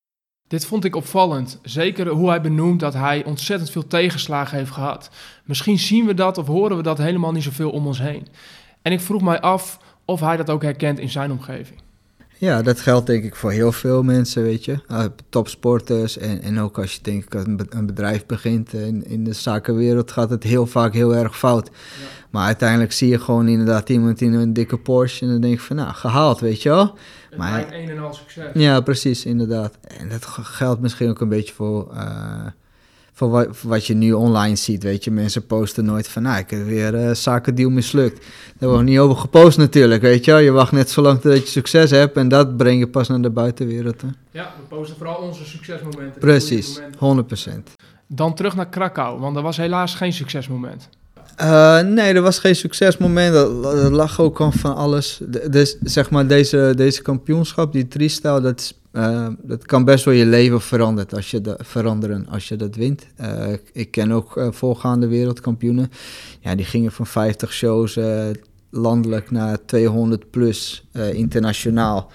Dit vond ik opvallend. Zeker hoe hij benoemt dat hij ontzettend veel tegenslagen heeft gehad. Misschien zien we dat of horen we dat helemaal niet zoveel om ons heen. En ik vroeg mij af of hij dat ook herkent in zijn omgeving. Ja, dat geldt denk ik voor heel veel mensen, weet je. Uh, topsporters en, en ook als je denk ik een bedrijf begint in, in de zakenwereld gaat het heel vaak heel erg fout. Maar uiteindelijk zie je gewoon inderdaad iemand in een dikke Porsche en dan denk ik van nou, gehaald, weet je wel. Het maar een en al succes. Ja, precies, inderdaad. En dat geldt misschien ook een beetje voor... Uh, voor wat, wat, je nu online ziet, weet je. Mensen posten nooit van, nou, ik heb weer uh, zakendeal mislukt. Daar wordt niet over gepost natuurlijk, weet je. Je wacht net zo lang tot je succes hebt en dat breng je pas naar de buitenwereld. Hè? Ja, we posten vooral onze succesmomenten. Precies, 100%. Dan terug naar Krakau, want er was helaas geen succesmoment. Uh, nee, er was geen succesmoment. Er lag ook al van alles. Dus zeg maar, deze, deze kampioenschap, die triestijl, dat, uh, dat kan best wel je leven veranderen als je, de, veranderen als je dat wint. Uh, ik ken ook voorgaande wereldkampioenen. Ja, die gingen van 50 shows landelijk naar 200 plus internationaal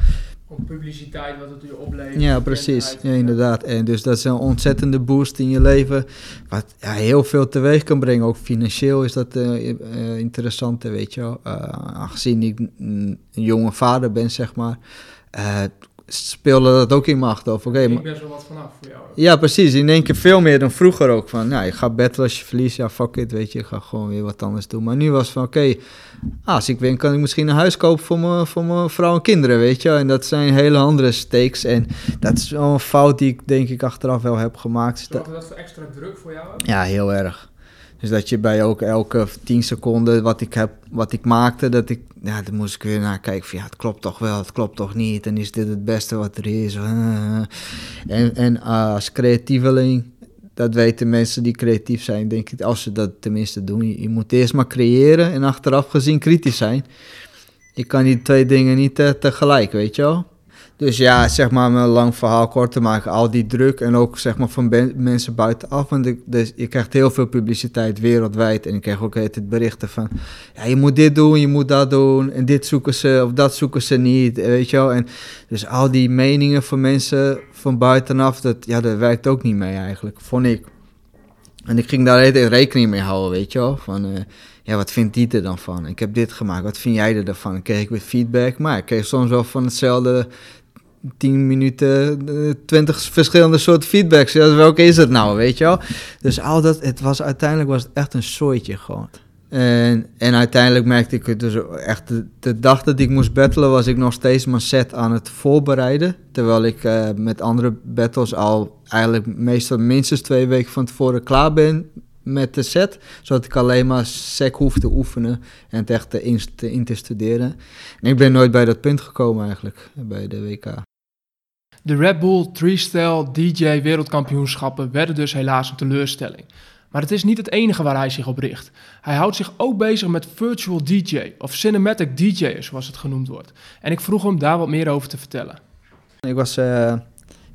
publiciteit wat het u oplevert. Ja, precies. Ja, inderdaad. En dus dat is een ontzettende boost in je leven. Wat ja, heel veel teweeg kan brengen. Ook financieel is dat uh, uh, interessant, weet je wel. Uh, aangezien ik een jonge vader ben, zeg maar speelde dat ook in macht Of, oké, ik best wel wat vanaf voor jou. Ja, precies. In één keer veel meer dan vroeger ook. Van, nou, je gaat battlen als je verliest. Ja, fuck it, weet je. Ik ga gewoon weer wat anders doen. Maar nu was het van, oké, als ik win, kan ik misschien een huis kopen voor mijn, voor mijn vrouw en kinderen, weet je. En dat zijn hele andere stakes. En dat is wel een fout die ik denk ik achteraf wel heb gemaakt. Zorgde dat voor extra druk voor jou? Ja, heel erg. Dus dat je bij ook elke 10 seconden wat ik, heb, wat ik maakte, dat ik, ja, dan moest ik weer naar kijken van ja, het klopt toch wel, het klopt toch niet. En is dit het beste wat er is? En, en als creatieveling, dat weten mensen die creatief zijn, denk ik, als ze dat tenminste doen. Je, je moet eerst maar creëren en achteraf gezien kritisch zijn. Je kan die twee dingen niet tegelijk, weet je wel. Dus ja, zeg maar, om een lang verhaal kort te maken, al die druk en ook zeg maar van mensen buitenaf. Want dus, je krijgt heel veel publiciteit wereldwijd en ik krijg ook het berichten van, ja, je moet dit doen, je moet dat doen en dit zoeken ze of dat zoeken ze niet, weet je wel. En dus al die meningen van mensen van buitenaf, dat, ja, dat werkt ook niet mee eigenlijk, vond ik. En ik ging daar rekening mee houden, weet je wel, van... Uh, ja, wat vindt die er dan van? Ik heb dit gemaakt, wat vind jij er dan kreeg ik weer feedback, maar ik kreeg soms wel van hetzelfde 10 minuten, 20 verschillende soorten feedbacks. Ja, welke is het nou, weet je wel? Dus al dat, het was uiteindelijk was het echt een soortje gewoon. En, en uiteindelijk merkte ik het dus echt, de, dag dat ik moest battelen, was ik nog steeds mijn set aan het voorbereiden. Terwijl ik uh, met andere battles al eigenlijk meestal minstens twee weken van tevoren klaar ben met de set, zodat ik alleen maar sec hoef te oefenen en het echt te, in, te, in te studeren. En ik ben nooit bij dat punt gekomen eigenlijk, bij de WK. De Red Bull Freestyle DJ Wereldkampioenschappen werden dus helaas een teleurstelling. Maar het is niet het enige waar hij zich op richt. Hij houdt zich ook bezig met virtual DJ of cinematic DJ, zoals het genoemd wordt. En ik vroeg hem daar wat meer over te vertellen. Ik was uh,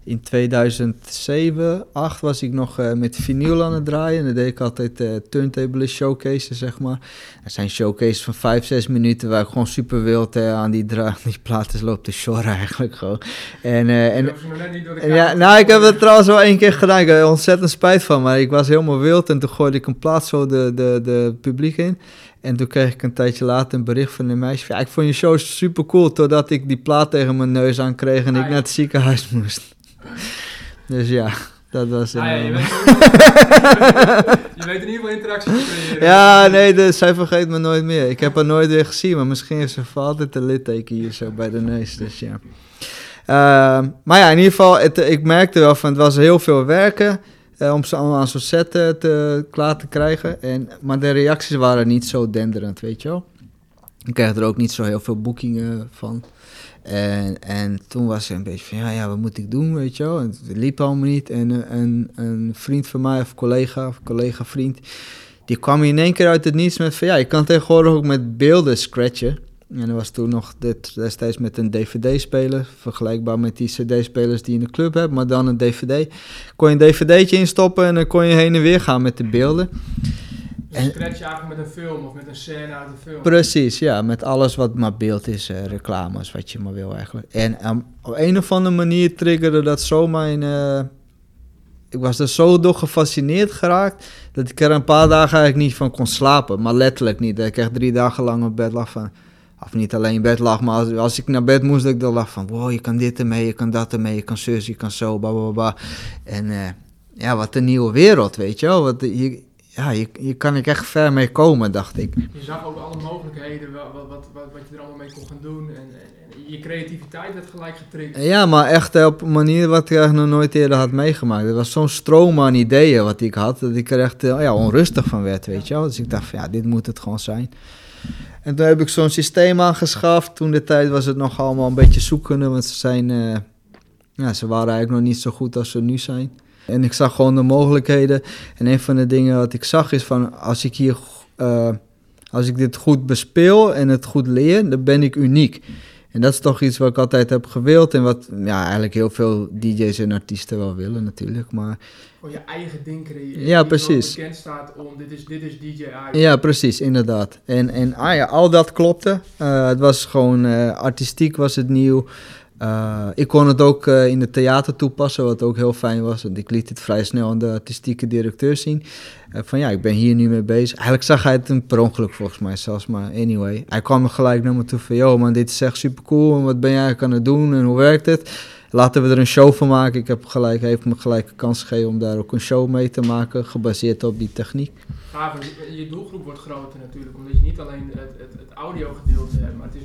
in 2007, 2008 was ik nog uh, met vinyl aan het draaien. En dan deed ik altijd uh, turntable showcases, zeg maar. Er zijn showcases van 5, 6 minuten waar ik gewoon super wild uh, aan die, dra die platen loop te shorren eigenlijk gewoon. En, en, en ja, nou, ik heb het trouwens wel één keer gedaan. Ik heb er ontzettend spijt van, maar ik was helemaal wild. En toen gooide ik een plaat zo de, de, de publiek in. En toen kreeg ik een tijdje later een bericht van een meisje. Ja, ik vond je show super cool, totdat ik die plaat tegen mijn neus aan kreeg en ik naar het ziekenhuis moest. Dus ja, dat was... Ah, ja, je, weet, je weet in ieder geval interactie te creëren. Ja, nee, dus zij vergeet me nooit meer. Ik heb haar nooit weer gezien, maar misschien heeft ze altijd een litteken hier zo bij de neus, dus ja. Uh, maar ja, in ieder geval, het, ik merkte wel van het was heel veel werken uh, om ze allemaal aan zo'n set uh, te, klaar te krijgen. En, maar de reacties waren niet zo denderend, weet je wel. Ik kreeg er ook niet zo heel veel boekingen van. En, en toen was ze een beetje van, ja, ja, wat moet ik doen, weet je wel. En het liep allemaal niet. En uh, een, een vriend van mij, of collega, of collega-vriend... die kwam in één keer uit het niets met van... ja, je kan tegenwoordig ook met beelden scratchen. En dat was toen nog dit, destijds met een dvd-speler, vergelijkbaar met die cd-spelers die je in de club hebt, maar dan een dvd. Kon je een dvd'tje instoppen en dan kon je heen en weer gaan met de beelden. Dus en, scratch je eigenlijk met een film of met een scène uit een film. Precies, ja, met alles wat maar beeld is, uh, reclames, wat je maar wil eigenlijk. En um, op een of andere manier triggerde dat zo mijn... Uh, ik was er zo door gefascineerd geraakt dat ik er een paar dagen eigenlijk niet van kon slapen. Maar letterlijk niet. Dat ik echt drie dagen lang op bed lag van of niet alleen in bed lag, maar als, als, ik naar bed moest, dat ik dan lag van, wow, je kan dit ermee, je kan dat ermee, je kan zus, je kan zo, bla En uh, ja, wat een nieuwe wereld, weet je wel. Wat, je, ja, je, je kan ik echt ver mee komen, dacht ik. Je zag ook alle mogelijkheden, wat, wat, wat, wat je er allemaal mee kon gaan doen. En, en, je creativiteit werd gelijk getriggerd. Ja, maar echt op een manier wat ik nog nooit eerder had meegemaakt. Er was zo'n stroom aan ideeën wat ik had, dat ik er echt uh, ja, onrustig van werd, weet je wel. Dus ik dacht van, ja, dit moet het gewoon zijn. En toen heb ik zo'n systeem aangeschaft. Toen de tijd was het nog allemaal een beetje zoekende, want ze zijn... Uh, ja, ze waren eigenlijk nog niet zo goed als ze nu zijn. En ik zag gewoon de mogelijkheden. En een van de dingen wat ik zag is van... Als ik hier... Uh, als ik dit goed bespeel en het goed leer, dan ben ik uniek. En dat is toch iets wat ik altijd heb gewild en wat ja, eigenlijk heel veel DJ's en artiesten wel willen natuurlijk. Maar je eigen ding creëren. Ja, precies. bekend staat om, dit is, dit is DJI. Ja, precies, inderdaad. En, en ah ja, al dat klopte. Uh, het was gewoon, uh, artistiek was het nieuw. Uh, ik kon het ook uh, in het theater toepassen, wat ook heel fijn was. Want ik liet het vrij snel aan de artistieke directeur zien. Uh, van ja, ik ben hier nu mee bezig. Eigenlijk zag hij het een per ongeluk volgens mij zelfs, maar anyway. Hij kwam er gelijk naar me toe van, yo man, dit is echt super cool. En wat ben jij aan het doen en hoe werkt het? laten we er een show van maken. Ik heb gelijk, heeft me gelijk een kans gegeven om daar ook een show mee te maken, gebaseerd op die techniek. Ja, je doelgroep wordt groter natuurlijk, omdat je niet alleen het, het, het audio gedeelte hebt, maar het, is,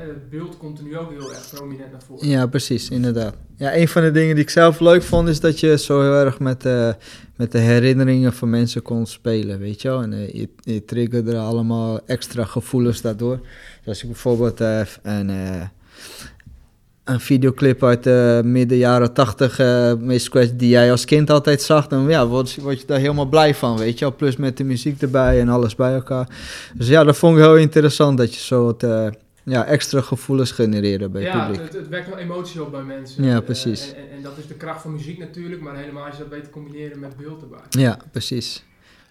het beeld komt nu ook heel erg prominent naar voren. Ja, precies, inderdaad. Ja, een van de dingen die ik zelf leuk vond, is dat je zo heel erg met, uh, met de herinneringen van mensen kon spelen, weet je wel. En uh, je, triggerde allemaal extra gevoelens daardoor. Dus als ik bijvoorbeeld uh, een een videoclip uit de midden jaren tachtig, uh, die jij als kind altijd zag, dan ja, word, word, je daar helemaal blij van, weet je wel. Plus met de muziek erbij en alles bij elkaar. Dus ja, dat vond ik heel interessant, dat je zo uh, ja, extra gevoelens genereerde bij ja, publiek. Ja, het, het, wekt wel emotie op bij mensen. Ja, precies. Uh, en, en, dat is de kracht van muziek natuurlijk, maar helemaal als je dat weet te combineren met beeld erbij. Ja, precies.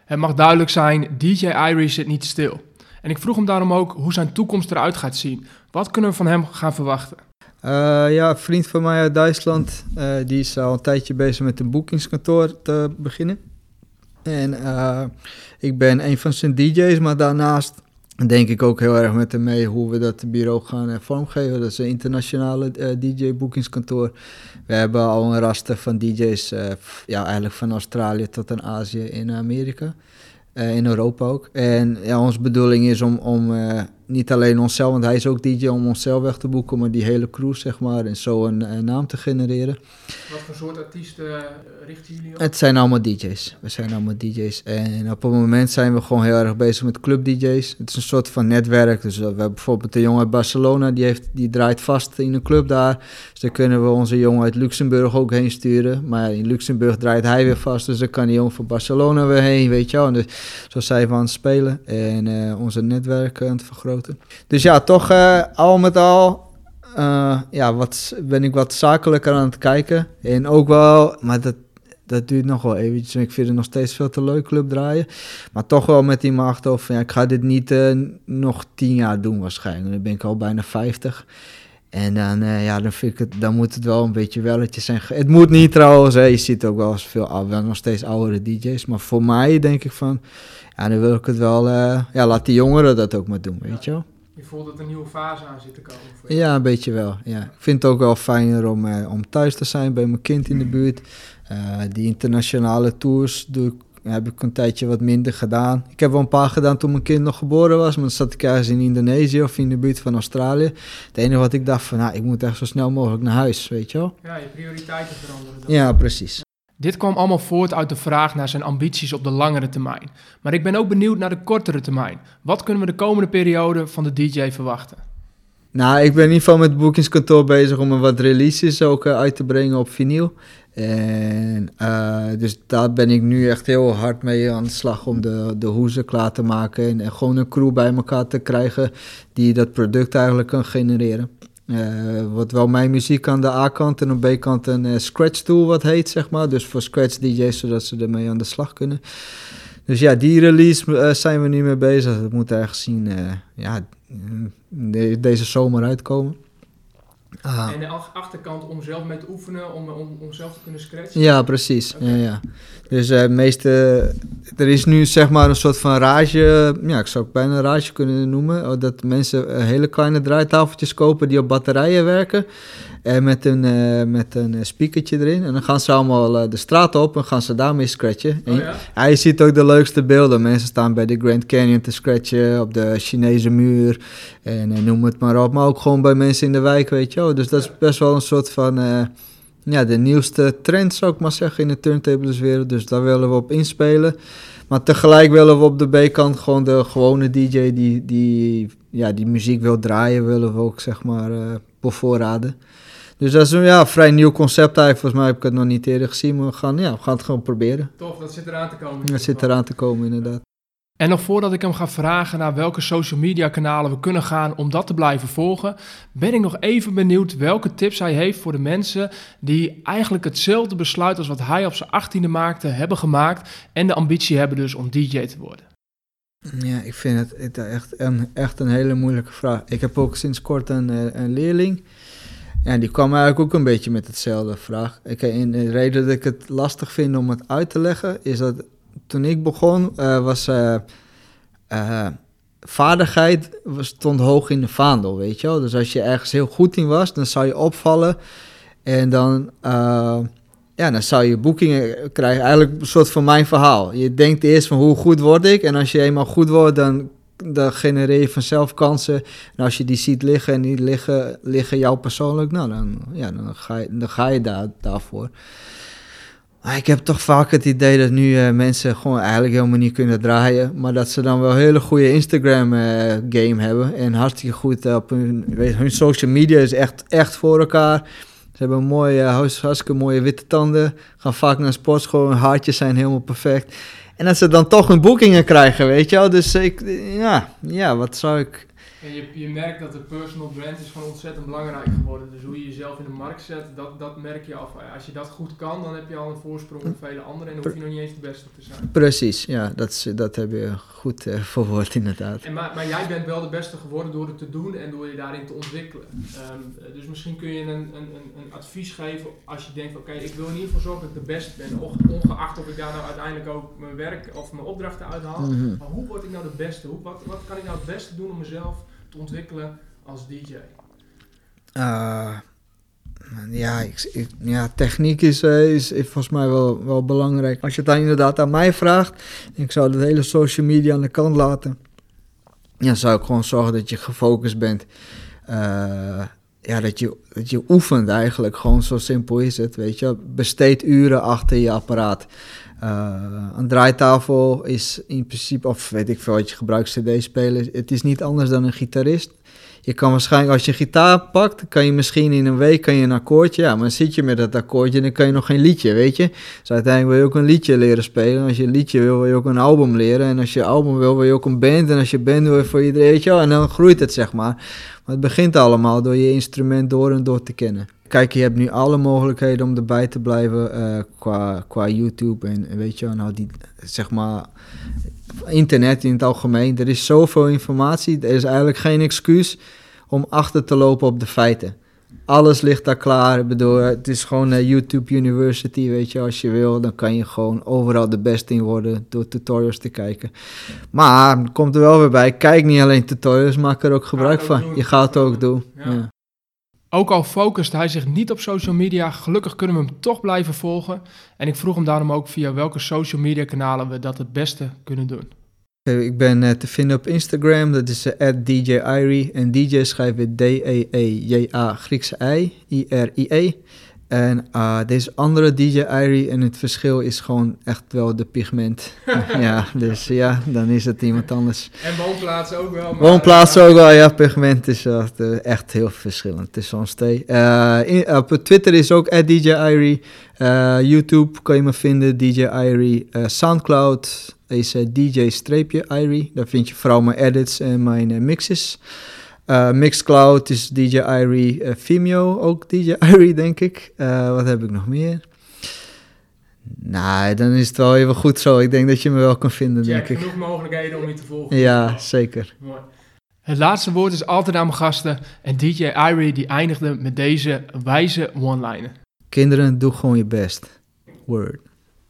Het mag duidelijk zijn, DJ Irie zit niet stil. En ik vroeg hem daarom ook hoe zijn toekomst eruit gaat zien. Wat kunnen we van hem gaan verwachten? Uh, ja, een vriend van mij uit Duitsland, uh, die is al een tijdje bezig met een boekingskantoor te beginnen. En uh, ik ben een van zijn DJ's, maar daarnaast denk ik ook heel erg met hem mee hoe we dat bureau gaan vormgeven. Dat is een internationale DJ-boekingskantoor. We hebben al een raster van DJ's, ja, eigenlijk van Australië tot aan Azië in Amerika. in Europa ook. En ja, onze bedoeling is om, om niet alleen onszelf, want hij is ook DJ om onszelf weg te boeken, maar die hele crew, zeg maar, en zo een, naam te genereren. Wat voor soort artiesten uh, richten jullie op? Het zijn allemaal DJ's. We zijn allemaal DJ's. En op het moment zijn we gewoon heel erg bezig met club DJ's. Het is een soort van netwerk. Dus we hebben bijvoorbeeld een jongen uit Barcelona, die, heeft, die draait vast in een club daar. Dus dan kunnen we onze jongen uit Luxemburg ook heen sturen. Maar in Luxemburg draait hij weer vast, dus dan kan die jongen van Barcelona weer heen, weet je wel. En dus, zo zijn we aan het spelen en uh, onze netwerk aan het vergroten. Dus ja, toch uh, al met al uh, ja, wat, ben ik wat zakelijker aan het kijken. En ook wel, maar dat, dat duurt nog wel eventjes. Ik vind het nog steeds veel te leuk club draaien. Maar toch wel met die macht of ja, ik ga dit niet nog tien jaar doen waarschijnlijk. Dan ben ik al bijna 50. En dan, uh, ja, dan, vind ik het, dan moet het wel een beetje welletjes zijn. Het moet niet trouwens, hè. je ziet ook wel eens veel, wel nog steeds oudere DJ's. Maar voor mij denk ik van, ja, dan wil ik het wel, uh, ja, laat die jongeren dat ook maar doen, weet je wel. Je voelt dat een nieuwe fase aan zit te komen voor Ja, een beetje wel, ja. Ik vind het ook wel fijner om, uh, om thuis te zijn bij mijn kind in de buurt. die internationale tours doe ik heb ik een tijdje wat minder gedaan. Ik heb wel een paar gedaan toen mijn kind nog geboren was, maar dan zat ik ergens in Indonesië of in de buurt van Australië. Het enige wat ik dacht van, nou, ik moet echt zo snel mogelijk naar huis, weet je wel. Ja, je prioriteiten veranderen. Dan. Ja, precies. Dit kwam allemaal voort uit de vraag naar zijn ambities op de langere termijn. Maar ik ben ook benieuwd naar de kortere termijn. Wat kunnen we de komende periode van de DJ verwachten? Nou, ik ben in ieder geval met het boekingskantoor bezig om een wat releases ook eh, uit te brengen op vinyl. En uh, dus daar ben ik nu echt heel hard mee aan de slag om de, de hoezen klaar te maken. En, gewoon een crew bij elkaar te krijgen die dat product eigenlijk kan genereren. Uh, wat wel mijn muziek aan de A-kant en de B-kant een scratch tool wat heet, zeg maar. Dus voor scratch DJ's, zodat ze ermee aan de slag kunnen. Dus ja, die release zijn we nu mee bezig. Dat moet ergens zien, ja, deze zomer uitkomen. Ah. En de achterkant om zelf mee te oefenen, om, om, om zelf te kunnen scratchen? Ja, precies. Ja, ja. Dus uh, meeste, er is nu zeg maar een soort van rage, ja, ik zou het bijna een rage kunnen noemen, oh, dat mensen hele kleine draaitafeltjes kopen die op batterijen werken. En met een, uh, met een speakertje erin. En dan gaan ze allemaal uh, de straat op en gaan ze daarmee scratchen. Oh, ja? En je ziet ook de leukste beelden. Mensen staan bij de Grand Canyon te scratchen, op de Chinese muur. En uh, noem het maar op. Maar ook gewoon bij mensen in de wijk, weet je wel. Dus dat is best wel een soort van... ja, de nieuwste trend, zou ik maar zeggen, in de turntableswereld. Dus daar willen we op inspelen. Maar tegelijk willen we op de B-kant gewoon de gewone DJ die, die, ja, die muziek wil draaien, willen we ook zeg maar bevoorraden. Dus dat is een ja, vrij nieuw concept eigenlijk. Volgens mij heb ik het nog niet eerder gezien, maar we gaan, ja, we gaan het gewoon proberen. Tof, dat zit eraan te komen. Dat zit eraan te komen, inderdaad. En nog voordat ik hem ga vragen naar welke social media kanalen we kunnen gaan om dat te blijven volgen, ben ik nog even benieuwd welke tips hij heeft voor de mensen die eigenlijk hetzelfde besluit als wat hij op zijn achttiende maakte, hebben gemaakt en de ambitie hebben dus om DJ te worden. Ja, ik vind het echt een, echt een hele moeilijke vraag. Ik heb ook sinds kort een, eh, een leerling ja, die kwam eigenlijk ook een beetje met hetzelfde vraag. Ik, in de reden dat ik het lastig vind om het uit te leggen, is dat toen ik begon, uh, was uh, uh, vaardigheid stond hoog in de vaandel, weet je wel. Dus als je ergens heel goed in was, dan zou je opvallen en dan, ja, dan zou je boekingen krijgen. Eigenlijk een soort van mijn verhaal. Je denkt eerst van hoe goed word ik en als je eenmaal goed wordt, dan dan genereer je vanzelf kansen. En als je die ziet liggen en die liggen, liggen jou persoonlijk, nou, dan, ja, dan, ga, je, dan ga je daar, daarvoor. Maar ik heb toch vaak het idee dat nu uh, mensen gewoon eigenlijk helemaal niet kunnen draaien. Maar dat ze dan wel een hele goede Instagram-game eh, hebben. En hartstikke goed op hun, weet, hun social media is echt, echt voor elkaar. Ze hebben mooie, hartstikke mooie witte tanden. Gaan vaak naar sportschool. Hun haartjes zijn helemaal perfect. En dat ze dan toch hun boekingen krijgen, weet je wel. Dus ik, ja, ja wat zou ik... En je, je merkt dat de personal brand is gewoon ontzettend belangrijk geworden. Dus hoe je jezelf in de markt zet, dat, dat merk je af. Als je dat goed kan, dan heb je al een voorsprong op vele anderen. En dan hoef je nog niet eens de beste te zijn. Precies, ja, dat, dat heb je goed uh, verwoord inderdaad. En maar, maar jij bent wel de beste geworden door het te doen en door je daarin te ontwikkelen. Um, dus misschien kun je een, een, een, een advies geven als je denkt, oké, ik wil in ieder geval zorgen dat ik de beste ben. Ongeacht of ik daar nou uiteindelijk ook mijn werk of mijn opdrachten uithaal. Mm Maar hoe word ik nou de beste? Hoe, wat, wat kan ik nou het beste doen om mezelf ontwikkelen als DJ? Uh, ja, ik, ja, techniek is, uh, is, is, volgens mij wel, wel belangrijk. Als je het dan inderdaad aan mij vraagt, ik zou de hele social media aan de kant laten. ja, zou ik gewoon zorgen dat je gefocust bent. Uh, ja, dat je, dat je oefent eigenlijk. Gewoon zo simpel is het, weet je. Besteed uren achter je apparaat. Uh, een draaitafel is in principe, of weet ik veel wat je gebruikt, cd spelen. Het is niet anders dan een gitarist. Je kan waarschijnlijk, als je gitaar pakt, kan je misschien in een week kan je een akkoordje. Ja, maar dan zit je met dat akkoordje en dan kan je nog geen liedje, weet je. Dus uiteindelijk wil je ook een liedje leren spelen. Als je een liedje wil, wil je ook een album leren. En als je album wil, wil je ook een band. En als je band wil, voor iedereen, weet je wel. En dan groeit het, zeg maar. Maar het begint allemaal door je instrument door en door te kennen. Kijk, je hebt nu alle mogelijkheden om erbij te blijven uh, qua, qua YouTube en weet je, nou die, zeg maar, internet in het algemeen. Er is zoveel informatie, er is eigenlijk geen excuus om achter te lopen op de feiten. Alles ligt daar klaar. Ik bedoel, het is gewoon uh, YouTube University, weet je. Als je wil, dan kan je gewoon overal de beste in worden door tutorials te kijken. Maar, komt er wel weer bij, kijk niet alleen tutorials, maak er ook gebruik van. je gaat het ook doen. Ja. Ook al focust hij zich niet op social media, gelukkig kunnen we hem toch blijven volgen. En ik vroeg hem daarom ook via welke social media kanalen we dat het beste kunnen doen. Ik ben uh, te vinden op Instagram, dat is uh, en DJ schrijf je D-E-E-J-A Griekse I, I-R-I-E. En uh, deze andere DJ Irie en het verschil is gewoon echt wel de pigment. ja, dus ja, dan is het iemand anders. En woonplaats ook wel. Maar, woonplaats ook wel, ja, pigment is uh, echt heel verschillend tussen ons twee. Uh, in, op Twitter is ook DJ Irie. YouTube kan je me vinden, DJ Irie. Soundcloud is DJ-Irie. Daar vind je vooral mijn edits en mijn mixes. Uh, Mixcloud is DJ Irie, uh, Vimeo ook DJ Irie, denk ik. Uh, wat heb ik nog meer? Nou, dan is het wel even goed zo. Ik denk dat je me wel kan vinden, ja, denk ik. genoeg mogelijkheden om je te volgen. Ja, zeker. Mooi. Het laatste woord is altijd aan mijn gasten. En DJ Irie die eindigde met deze wijze one-liner. Kinderen, doe gewoon je best. Word.